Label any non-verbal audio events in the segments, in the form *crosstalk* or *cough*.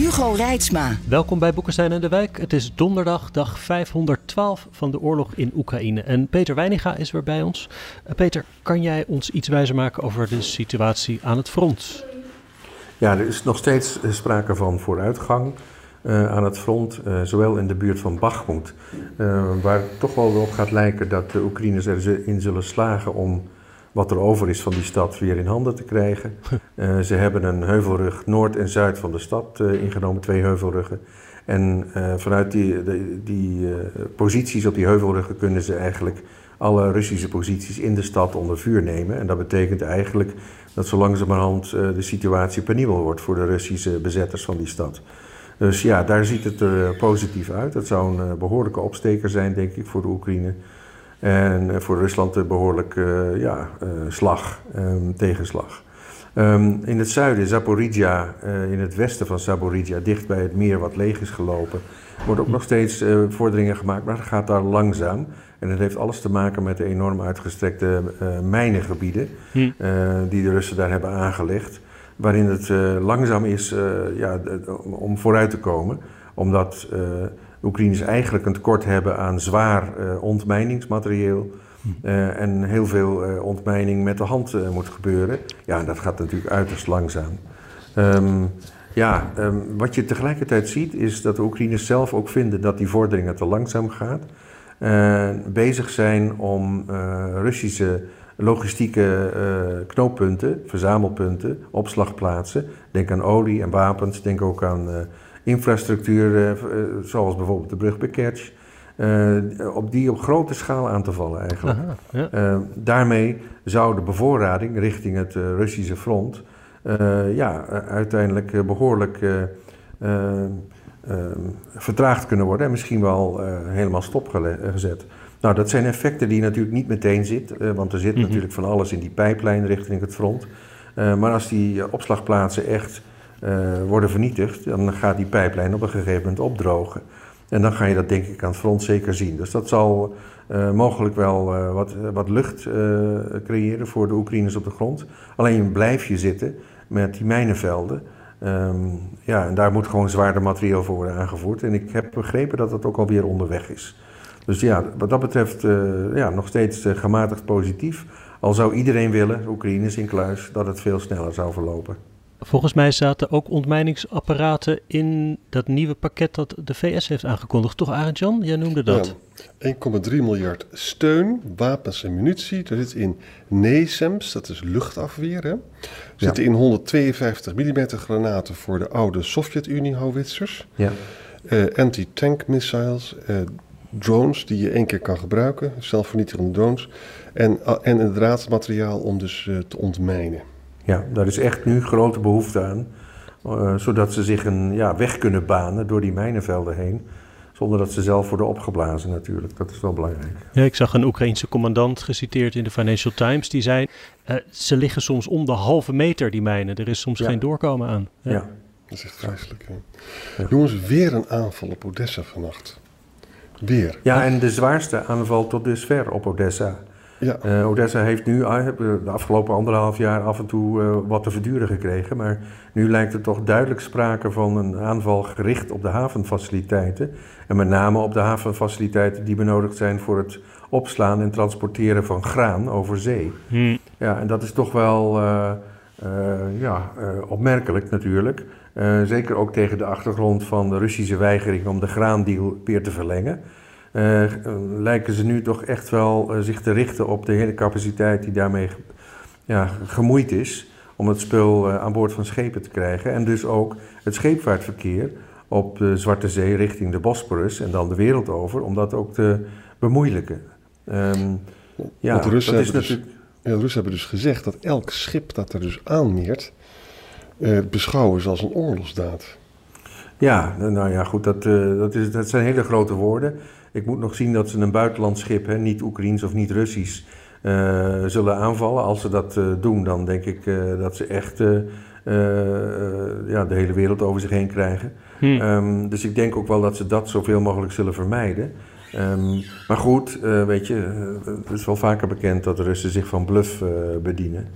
Hugo Reitsma. Welkom bij Boekenstein en de Wijk. Het is donderdag, dag 512 van de oorlog in Oekraïne. En Peter Weininga is weer bij ons. Uh, Peter, kan jij ons iets wijzer maken over de situatie aan het front? Ja, er is nog steeds sprake van vooruitgang uh, aan het front, uh, zowel in de buurt van Bakhmut, waar het toch wel op gaat lijken dat de Oekraïners erin zullen slagen om wat er over is van die stad weer in handen te krijgen. Uh, *laughs* ze hebben een heuvelrug noord en zuid van de stad uh, ingenomen, twee heuvelruggen. En uh, vanuit die, de, die posities op die heuvelruggen kunnen ze eigenlijk alle Russische posities in de stad onder vuur nemen. En dat betekent eigenlijk dat zo langzamerhand de situatie penibel wordt voor de Russische bezetters van die stad. Dus ja, daar ziet het er positief uit. Dat zou een behoorlijke opsteker zijn, denk ik, voor de Oekraïne. En voor Rusland behoorlijk uh, ja, uh, slag, um, tegenslag. Um, in het zuiden, Zaporizhia, uh, in het westen van Zaporizhia, dicht bij het meer wat leeg is gelopen, wordt ook nog steeds vorderingen gemaakt, maar het gaat daar langzaam. En het heeft alles te maken met de enorm uitgestrekte mijnengebieden hm. die de Russen daar hebben aangelegd. Waarin het langzaam is ja, om vooruit te komen, omdat Oekraïners eigenlijk een tekort hebben aan zwaar uh, ontmijningsmaterieel. Uh, en heel veel uh, ontmijning met de hand moet gebeuren. Ja, dat gaat natuurlijk uiterst langzaam. Um, ja, um, wat je tegelijkertijd ziet is dat de Oekraïners zelf ook vinden dat die vorderingen te langzaam gaat. bezig zijn om Russische logistieke knooppunten, verzamelpunten, opslagplaatsen. Denk aan olie en wapens, denk ook aan infrastructuur, eh, eh, zoals bijvoorbeeld de brug bij Kerch, op die op grote schaal aan te vallen eigenlijk. Aha, ja. uh, daarmee zou de bevoorrading richting het Russische front ja, uiteindelijk behoorlijk vertraagd kunnen worden en misschien wel helemaal stopgezet. Nou, dat zijn effecten die natuurlijk niet meteen zitten, want er zit mm -hmm. natuurlijk van alles in die pijplijn richting het front. maar als die opslagplaatsen echt worden vernietigd, dan gaat die pijplijn op een gegeven moment opdrogen. En dan ga je dat denk ik aan het front zeker zien. Dus dat zal uh, mogelijk wel uh, wat, wat lucht creëren voor de Oekraïners op de grond. Alleen blijf je zitten met die mijnenvelden. Um, ja, en daar moet gewoon zwaarder materieel voor worden aangevoerd. En ik heb begrepen dat dat ook alweer onderweg is. Dus ja, wat dat betreft ja, nog steeds gematigd positief. Al zou iedereen willen, Oekraïners in kluis, dat het veel sneller zou verlopen. Volgens mij zaten ook ontmijningsapparaten in dat nieuwe pakket dat de VS heeft aangekondigd. Toch, Arend-Jan? Jij noemde dat. Ja, 1,3 miljard steun, wapens en munitie. Er zit in NASAMS, dat is luchtafweer. Hè? Er zitten in 152 mm granaten voor de oude Sovjet-Unie-houwitsers. Ja. Uh, Anti-tank missiles, uh, drones die je één keer kan gebruiken, zelfvernietigende drones. En, uh, en inderdaad materiaal om dus te ontmijnen. Ja, daar is echt nu grote behoefte aan. Uh, zodat ze zich een ja, weg kunnen banen door die mijnenvelden heen. Zonder dat ze zelf worden opgeblazen natuurlijk. Dat is wel belangrijk. Ja, ik zag een Oekraïense commandant geciteerd in de Financial Times. Die zei, uh, ze liggen soms om de halve meter, die mijnen. Er is soms ja. geen doorkomen aan. Ja. ja. Dat is echt vreselijk. Ja. Jongens, weer een aanval op Odessa vannacht. Weer. Ja, en de zwaarste aanval tot dusver op Odessa. Ja. Uh, Odessa heeft nu uh, de afgelopen anderhalf jaar af en toe uh, wat te verduren gekregen. Maar nu lijkt er toch duidelijk sprake van een aanval gericht op de havenfaciliteiten. En met name op de havenfaciliteiten die benodigd zijn voor het opslaan en transporteren van graan over zee. Hmm. Ja, en dat is toch wel ja, opmerkelijk natuurlijk. zeker ook tegen de achtergrond van de Russische weigering om de graandeal weer te verlengen. Uh, lijken ze nu toch echt wel uh, zich te richten op de hele capaciteit die daarmee ja, gemoeid is om het spul uh, aan boord van schepen te krijgen. En dus ook het scheepvaartverkeer op de Zwarte Zee richting de Bosporus en dan de wereld over, om dat ook te bemoeilijken. Um, ja, Want de Russen, hebben dus, ja, de Russen hebben dus gezegd dat elk schip dat er dus aanmeert, eh, beschouwen als een oorlogsdaad. Ja, nou ja, goed, dat, uh, dat, is, dat zijn hele grote woorden. Ik moet nog zien dat ze een buitenlands schip, hè, niet Oekraïens of niet Russisch, uh, zullen aanvallen. Als ze dat uh, doen, dan denk ik dat ze echt ja, de hele wereld over zich heen krijgen. Hmm. Um, dus ik denk ook wel dat ze dat zoveel mogelijk zullen vermijden. Um, maar goed, weet je, het is wel vaker bekend dat de Russen zich van bluff bedienen.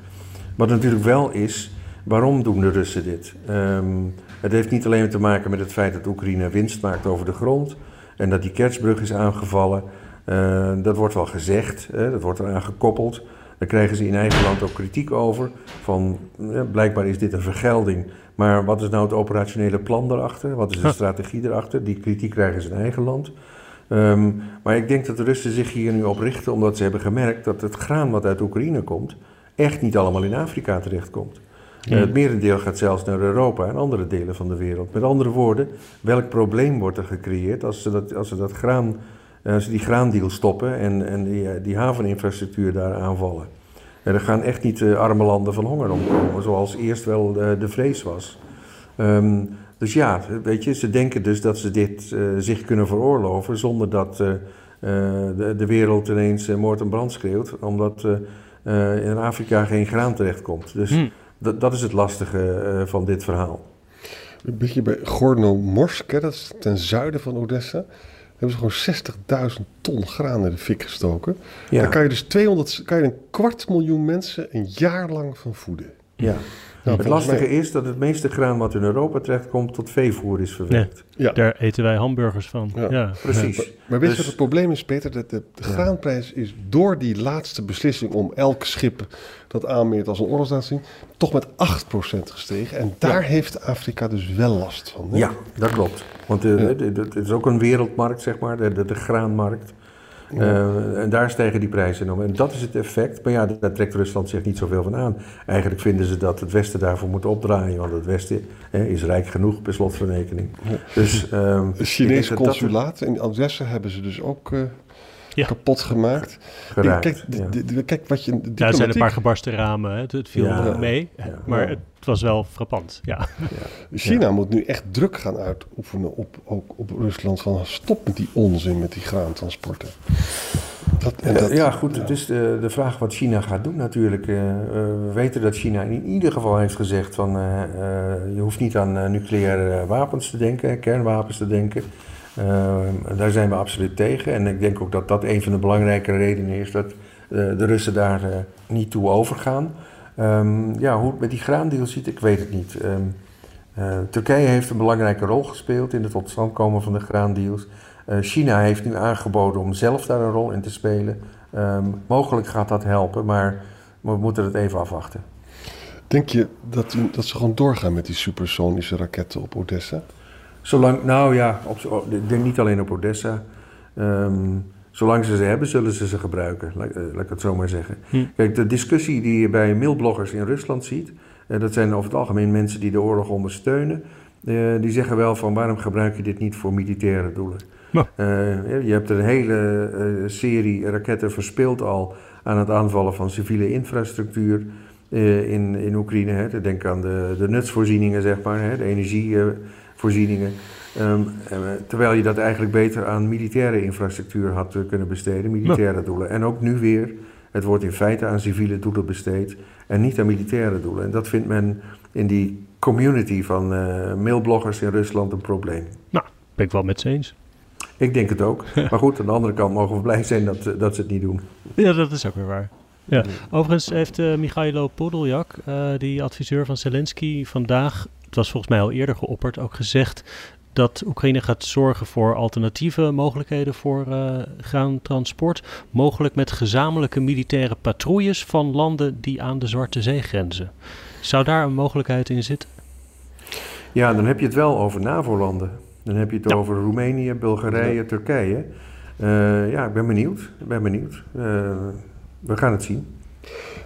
Wat natuurlijk wel is, waarom doen de Russen dit? Um, het heeft niet alleen te maken met het feit dat Oekraïne winst maakt over de grond en dat die Kertsbrug is aangevallen. Uh, dat wordt wel gezegd, hè, dat wordt eraan gekoppeld. Daar krijgen ze in eigen land ook kritiek over. Van blijkbaar is dit een vergelding. Maar wat is nou het operationele plan erachter? Wat is de strategie erachter? Die kritiek krijgen ze in eigen land. Um, maar ik denk dat de Russen zich hier nu op richten omdat ze hebben gemerkt dat het graan wat uit Oekraïne komt, echt niet allemaal in Afrika terechtkomt. Het merendeel gaat zelfs naar Europa en andere delen van de wereld. Met andere woorden, welk probleem wordt er gecreëerd als ze, dat, als ze, dat graan, uh, als ze die graandeal stoppen en, en die, uh, die haveninfrastructuur daar aanvallen? er gaan echt niet arme landen van honger omkomen, zoals eerst wel de vrees was. Um, dus ja, weet je, ze denken dus dat ze dit zich kunnen veroorloven zonder dat de, de, wereld ineens moord en brand schreeuwt, omdat in Afrika geen graan terechtkomt. Dus... Hmm dat, dat is het lastige uh, van dit verhaal. Een beetje bij Gorno-Morsk, dat is ten zuiden van Odessa. Hebben ze gewoon 60.000 ton graan in de fik gestoken. Ja. Daar kan je dus 200, kan je een kwart miljoen mensen een jaar lang van voeden. Ja. Nou, het lastige is dat het meeste graan wat in Europa terechtkomt tot veevoer is verwerkt. Ja, daar eten wij hamburgers van. Ja, precies. Maar, maar weet je dus, wat het probleem is, Peter? Dat de, de graanprijs is door die laatste beslissing om elk schip dat aanmeert als een oorlogsnatie, toch met 8% gestegen. En daar heeft Afrika dus wel last van. Hè? Ja, dat klopt. Want het is ook een wereldmarkt, zeg maar, de, de graanmarkt. Uh, en daar stijgen die prijzen om. En dat is het effect. Maar ja, daar trekt Rusland zich niet zoveel van aan. Eigenlijk vinden ze dat het Westen daarvoor moet opdraaien. Want het Westen hè, is rijk genoeg per slotverrekening. Dus, um, het Chinese consulaat in Odessa hebben ze dus ook uh, ja. kapot gemaakt. Geraakt, kijk, ja. kijk wat je. Diplomatiek... Ja, er zijn een paar gebarsten ramen. Hè. Het viel ja. mee. Maar het was wel frappant. Ja. China moet nu echt druk gaan uitoefenen op, ook op Rusland. Van stop met die onzin met die graantransporten. Dat, en dat, ja, goed. Het is de, de vraag wat China gaat doen natuurlijk. Uh, we weten dat China in ieder geval heeft gezegd van... Uh, je hoeft niet aan nucleaire wapens te denken, kernwapens te denken. Daar zijn we absoluut tegen. En ik denk ook dat dat een van de belangrijke redenen is... dat de Russen daar niet toe overgaan. Um, ja, hoe het met die graandeal ziet, ik weet het niet. Um, uh, Turkije heeft een belangrijke rol gespeeld in het tot stand komen van de graandeals. China heeft nu aangeboden om zelf daar een rol in te spelen. Mogelijk gaat dat helpen, maar we moeten het even afwachten. Denk je dat, dat ze gewoon doorgaan met die supersonische raketten op Odessa? Zolang, nou ja, op, ik denk niet alleen op Odessa. Um, Zolang ze ze hebben, zullen ze ze gebruiken, laat, eh, laat ik het zo maar zeggen. Hm. Kijk, de discussie die je bij mailbloggers in Rusland ziet, uh, dat zijn over het algemeen mensen die de oorlog ondersteunen, uh, die zeggen wel van waarom gebruik je dit niet voor militaire doelen? je hebt een hele serie raketten verspild al aan het aanvallen van civiele infrastructuur in, in Oekraïne. Hè. Denk aan de, de nutsvoorzieningen, zeg maar, hè, de energievoorzieningen. Um, terwijl je dat eigenlijk beter aan militaire infrastructuur had kunnen besteden, militaire doelen. En ook nu weer, het wordt in feite aan civiele doelen besteed en niet aan militaire doelen. En dat vindt men in die community van uh, mailbloggers in Rusland een probleem. Nou, ben ik wel met ze eens. Ik denk het ook. *laughs* maar goed, aan de andere kant mogen we blij zijn dat, dat ze het niet doen. Ja, dat is ook weer waar. Ja. Overigens heeft uh, Michailo Podoljak, uh, die adviseur van Zelensky, vandaag, het was volgens mij al eerder geopperd, ook gezegd dat Oekraïne gaat zorgen voor alternatieve mogelijkheden voor uh, graantransport. Mogelijk met gezamenlijke militaire patrouilles van landen die aan de Zwarte Zee grenzen. Zou daar een mogelijkheid in zitten? Ja, dan heb je het wel over NAVO-landen. Dan heb je het over Roemenië, Bulgarije, Turkije. Uh, ja, ik ben benieuwd. Ik ben benieuwd. Uh, we gaan het zien.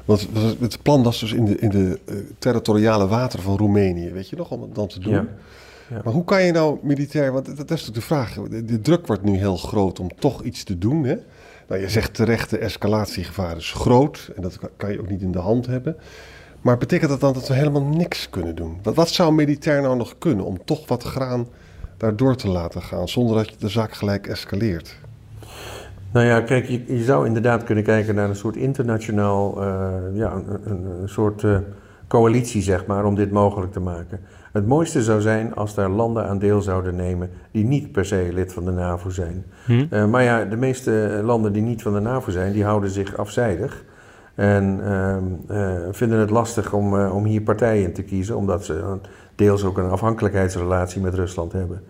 Want het plan was dus in de, in de territoriale wateren van Roemenië, weet je nog, om het dan te doen. Ja. Maar hoe kan je nou militair, want dat, is natuurlijk de vraag. De, druk wordt nu heel groot om toch iets te doen. Hè? Nou, je zegt terecht, de escalatiegevaar is groot en dat kan je ook niet in de hand hebben. Maar betekent dat dan dat we helemaal niks kunnen doen? Wat, wat zou militair nou nog kunnen om toch wat graan daardoor te laten gaan, zonder dat je de zaak gelijk escaleert? Nou ja, kijk, je, je zou inderdaad kunnen kijken naar een soort internationaal, uh, ja, een, een, een soort uh, coalitie, zeg maar, om dit mogelijk te maken. Het mooiste zou zijn als daar landen aan deel zouden nemen die niet per se lid van de NAVO zijn. Hm. Uh, maar ja, de meeste landen die niet van de NAVO zijn, die houden zich afzijdig. En vinden het lastig om, om hier partijen in te kiezen, omdat ze deels ook een afhankelijkheidsrelatie met Rusland hebben.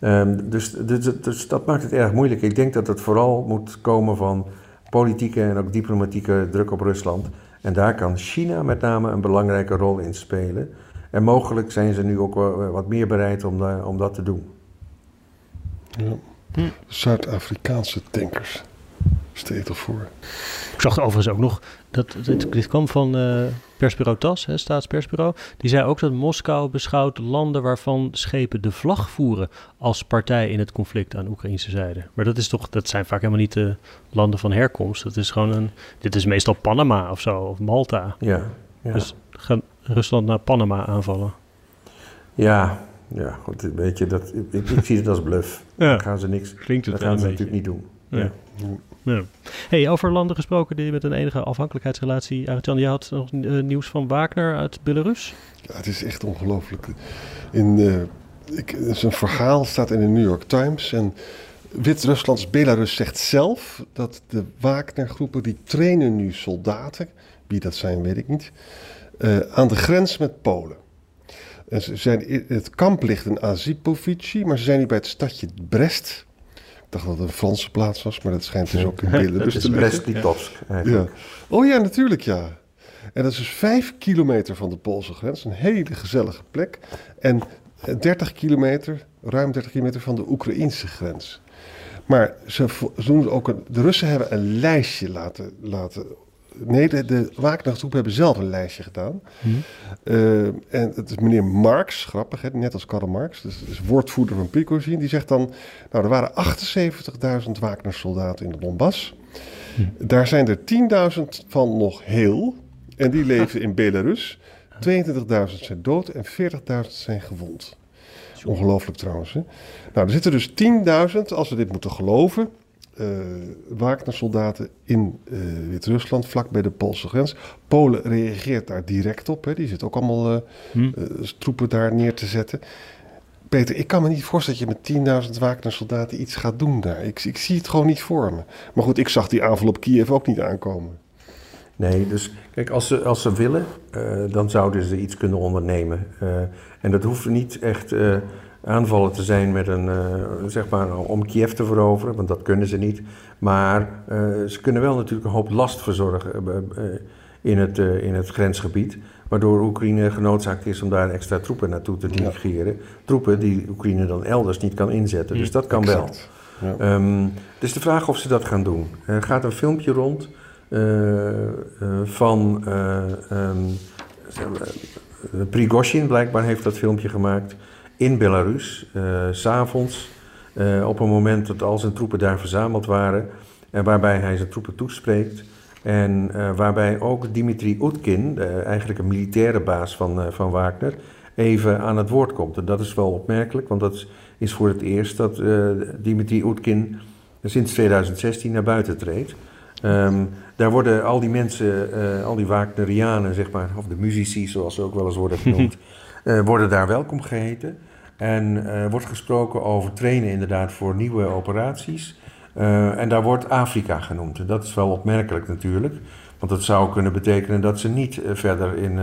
Um, dus, dus, dus, dat maakt het erg moeilijk. Ik denk dat het vooral moet komen van politieke en ook diplomatieke druk op Rusland. En daar kan China met name een belangrijke rol in spelen. En mogelijk zijn ze nu ook wat meer bereid om, om dat te doen. Ja. Hm. Zuid-Afrikaanse tankers. Stel je toch voor. Ik zag overigens ook nog, dat, dit, dit kwam van uh, persbureau TAS, hè, staatspersbureau. Die zei ook dat Moskou beschouwt landen waarvan schepen de vlag voeren als partij in het conflict aan Oekraïnse zijde. Maar dat, is toch, dat zijn vaak helemaal niet de landen van herkomst. Dat is gewoon een, dit is meestal Panama of zo, of Malta. Ja, ja. Dus gaan Rusland naar Panama aanvallen. Ja, ja goed, weet je, dat, ik, ik zie het als bluff. Ja. Dan gaan ze niks, Klinkt het dat gaan ze natuurlijk niet doen. Ja. Ja. Hey, over landen gesproken die met een enige afhankelijkheidsrelatie. Arjan, je had nog uh, nieuws van Wagner uit Belarus? Ja, het is echt ongelooflijk. In uh, ik, zijn verhaal staat in de New York Times en Wit-Ruslands Belarus zegt zelf dat de Wagner-groepen die trainen nu soldaten, wie dat zijn weet ik niet, uh, aan de grens met Polen. En ze zijn, het kamp ligt in Azipovici, maar ze zijn nu bij het stadje Brest dacht dat het een Franse plaats was, maar dat schijnt dus ook in Belarus *laughs* te Brest-Litovsk ja. Oh ja, natuurlijk ja. En dat is dus vijf kilometer van de Poolse grens. Een hele gezellige plek. En 30 kilometer, ruim 30 kilometer van de Oekraïnse grens. Maar ze, ze doen ook een, de Russen hebben een lijstje laten, laten Nee, de, de hebben zelf een lijstje gedaan. Uh, en het is meneer Marx, grappig, hè, net als Karl Marx, dus, dus woordvoerder van Prigozhin, die zegt dan... Nou, er waren 78.000 Wagner-soldaten in de Donbass. Daar zijn er 10.000 van nog heel en die leven in Belarus. 22.000 zijn dood en 40.000 zijn gewond. Ongelooflijk trouwens. Hè? Nou, er zitten dus 10.000, als we dit moeten geloven uh, Wagner-soldaten in uh, Wit-Rusland, vlak bij de Poolse grens. Polen reageert daar direct op. Hè. Die zit ook allemaal uh, hm. troepen daar neer te zetten. Peter, ik kan me niet voorstellen dat je met 10.000 Wagner-soldaten iets gaat doen daar. Ik, ik, zie het gewoon niet voor me. Maar goed, ik zag die aanval op Kiev ook niet aankomen. Nee, dus kijk, als ze, als ze willen, dan zouden ze iets kunnen ondernemen. en dat hoeft niet echt aanvallen te zijn met een, uh, zeg maar, om Kiev te veroveren, want dat kunnen ze niet. Maar uh, ze kunnen wel natuurlijk een hoop last verzorgen uh, in, het, in het grensgebied. Waardoor Oekraïne genoodzaakt is om daar extra troepen naartoe te dirigeren. Ja. Troepen die Oekraïne dan elders niet kan inzetten. Dus dat kan exact. wel. Ja. Um, dus de vraag of ze dat gaan doen. Er gaat een filmpje rond van um, Prigozhin, blijkbaar heeft dat filmpje gemaakt in Belarus, uh, s'avonds, uh, op een moment dat al zijn troepen daar verzameld waren, en waarbij hij zijn troepen toespreekt. En uh, waarbij ook Dimitri Utkin, eigenlijk een militaire baas van, van Wagner, even aan het woord komt. En dat is wel opmerkelijk, want dat is voor het eerst dat Dimitri Utkin sinds 2016 naar buiten treedt. Um, daar worden al die mensen, al die Wagnerianen, zeg maar, of de muzici zoals ze ook wel eens worden *laughs* genoemd, worden daar welkom geheten. En uh, wordt gesproken over trainen inderdaad voor nieuwe operaties. Uh, en daar wordt Afrika genoemd. En dat is wel opmerkelijk natuurlijk. Want dat zou kunnen betekenen dat ze niet verder in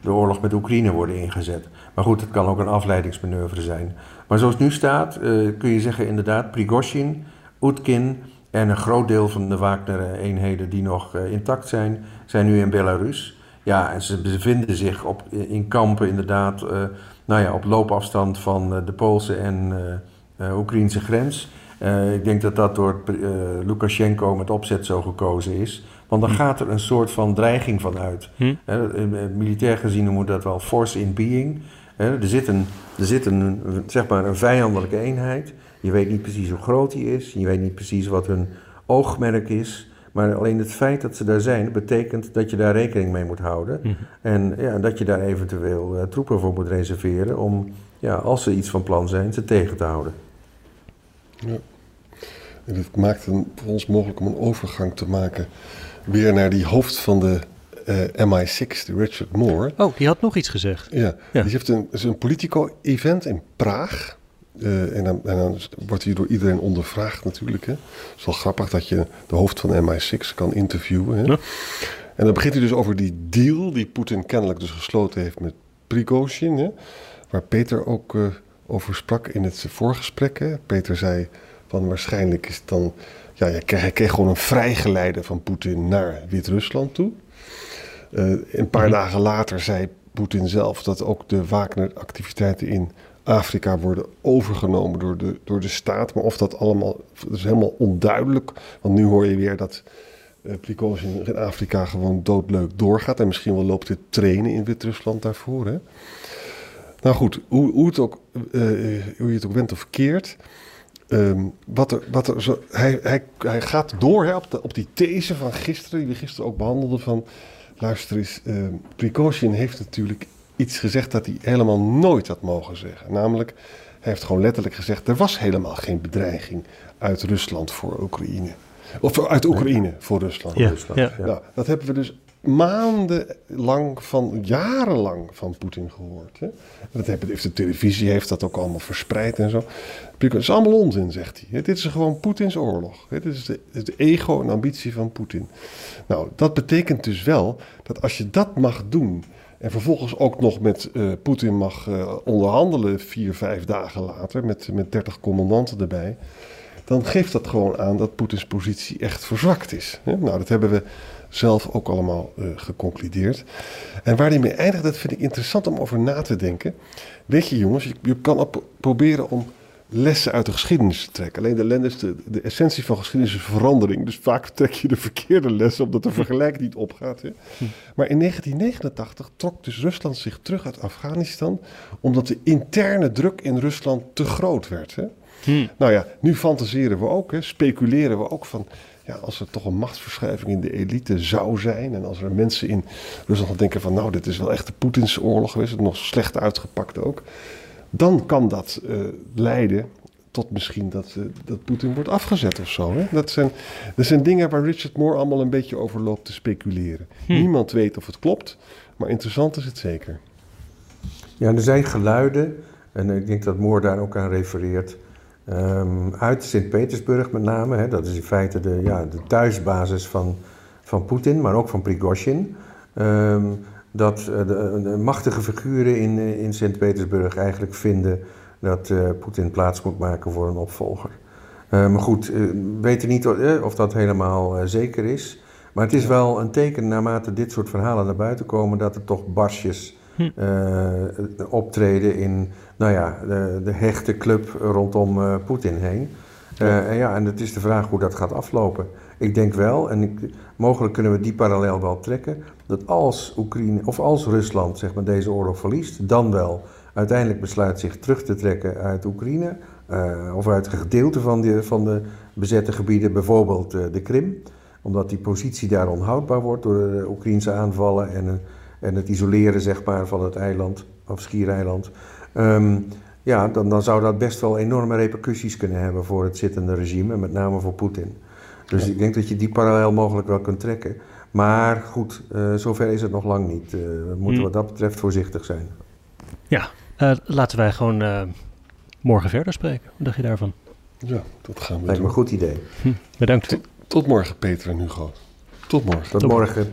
de oorlog met Oekraïne worden ingezet. Maar goed, het kan ook een afleidingsmanoeuvre zijn. Maar zoals het nu staat, kun je zeggen inderdaad, Prigozhin, Utkin en een groot deel van de Wagner-eenheden die nog intact zijn, zijn nu in Belarus. Ja, en ze bevinden zich op, in kampen inderdaad, uh, nou ja, op loopafstand van uh, de Poolse en uh, Oekraïnse grens. ik denk dat dat door Lukashenko met opzet zo gekozen is. Want dan hm. gaat er een soort van dreiging van uit. Hm. militair gezien noemen we dat wel force in being. er zit, een, er zit een, zeg maar een vijandelijke eenheid. Je weet niet precies hoe groot die is. Je weet niet precies wat hun oogmerk is. Maar alleen het feit dat ze daar zijn, betekent dat je daar rekening mee moet houden. Mhm. En ja, dat je daar eventueel eh, troepen voor moet reserveren om, ja, als ze iets van plan zijn, ze tegen te houden. Ja. En het maakt het voor ons mogelijk om een overgang te maken weer naar die hoofd van de eh, MI6, de Richard Moore. Oh, die had nog iets gezegd. Ja, Ja. die heeft een, is een Politico-event in Praag. Eh, en, dan, en dan wordt hij door iedereen ondervraagd natuurlijk. Hè. Het is wel grappig dat je de hoofd van MI6 kan interviewen. Hè. Ja. En dan begint hij dus over die deal die Poetin kennelijk dus gesloten heeft met Prigozhin. Hè, waar Peter ook eh, over sprak in het voorgesprek. Hè. Peter zei van waarschijnlijk is het dan... Ja, kreeg, hij kreeg gewoon een vrijgeleide van Poetin naar Wit-Rusland toe. Eh, een paar dagen later zei Poetin zelf dat ook de Wagner-activiteiten in Afrika worden overgenomen door de, door de staat. Maar of dat allemaal, dat is helemaal onduidelijk. Want nu hoor je weer dat Prigozhin in Afrika gewoon doodleuk doorgaat. En misschien wel loopt te trainen in Wit-Rusland daarvoor. Hè? Nou goed, hoe, hoe, het ook, eh, hoe je het ook went of keert. ehm, wat er, wat er zo, hij, hij, hij gaat door hè, op, de, op die these van gisteren, die we gisteren ook behandelden. Van, luister eens, Prigozhin heeft natuurlijk iets gezegd dat hij helemaal nooit had mogen zeggen. Namelijk, hij heeft gewoon letterlijk gezegd: er was helemaal geen bedreiging uit Rusland voor Oekraïne. Of uit Oekraïne voor Rusland. Ja, Rusland, ja. Nou, dat hebben we dus maandenlang, van, jarenlang van Poetin gehoord. Hè? Dat heeft de televisie heeft dat ook allemaal verspreid en zo. Het is allemaal onzin, zegt hij. Dit is gewoon Poetins oorlog. Dit is de, het ego en ambitie van Poetin. Nou, dat betekent dus wel dat als je dat mag doen... en vervolgens ook nog met eh, Poetin mag eh, onderhandelen... vier, vijf dagen later met, met 30 commandanten erbij dan geeft dat gewoon aan dat Poetins positie echt verzwakt is. Nou, dat hebben we zelf ook allemaal eh, geconcludeerd. En waar die mee eindigt, dat vind ik interessant om over na te denken. Weet je jongens, je, je kan proberen om lessen uit de geschiedenis te trekken. Alleen de, is de, de essentie van geschiedenis is verandering. Dus vaak trek je de verkeerde lessen omdat de vergelijk niet opgaat. Hè. Maar in 1989 trok dus Rusland zich terug uit Afghanistan... omdat de interne druk in Rusland te groot werd. Hè. Nou ja, nu fantaseren we ook, hè, speculeren we ook van... Ja, als er toch een machtsverschuiving in de elite zou zijn... en als er mensen in Rusland gaan denken van... nou, dit is wel echt de Poetinse oorlog geweest... het nog slecht uitgepakt ook... dan kan dat eh, leiden tot misschien dat, eh, dat Poetin wordt afgezet of zo. Hè? Dat, zijn, dat zijn dingen waar Richard Moore allemaal een beetje over loopt te speculeren. Niemand weet of het klopt, maar interessant is het zeker. Ja, er zijn geluiden, en ik denk dat Moore daar ook aan refereert, ehm, uit Sint-Petersburg met name. Hè, dat is in feite de, ja, de thuisbasis van, van Poetin, maar ook van Prigozhin. Ehm, dat eh, de, de machtige figuren in, eh, in Sint-Petersburg eigenlijk vinden dat eh, Poetin plaats moet maken voor een opvolger. Maar goed, we weten niet of dat helemaal zeker is. Maar het is wel een teken naarmate dit soort verhalen naar buiten komen dat er toch barsjes eh, optreden in nou ja, de, de hechte club rondom Poetin heen. Eh, en ja, en het is de vraag hoe dat gaat aflopen. Ik denk wel, en ik, mogelijk kunnen we die parallel wel trekken, dat als Oekraïne of als Rusland zeg maar, deze oorlog verliest, dan wel uiteindelijk besluit zich terug te trekken uit Oekraïne, eh, of uit een gedeelte van de, van de bezette gebieden, bijvoorbeeld eh, de Krim, omdat die positie daar onhoudbaar wordt door de Oekraïnse aanvallen en, en het isoleren zeg maar, van het eiland, of schiereiland. Ehm, ja, dan, dan zou dat best wel enorme repercussies kunnen hebben voor het zittende regime, en met name voor Poetin. Dus ik denk dat je die parallel mogelijk wel kunt trekken. Maar goed, eh, zover is het nog lang niet. Eh, we moeten Hmm. wat dat betreft voorzichtig zijn. Ja, eh, laten wij gewoon eh, morgen verder spreken. Wat dacht je daarvan? Ja, dat gaan we Lijkt me doen. een goed idee. Bedankt. Tot morgen, Peter en Hugo. Tot morgen. Tot morgen.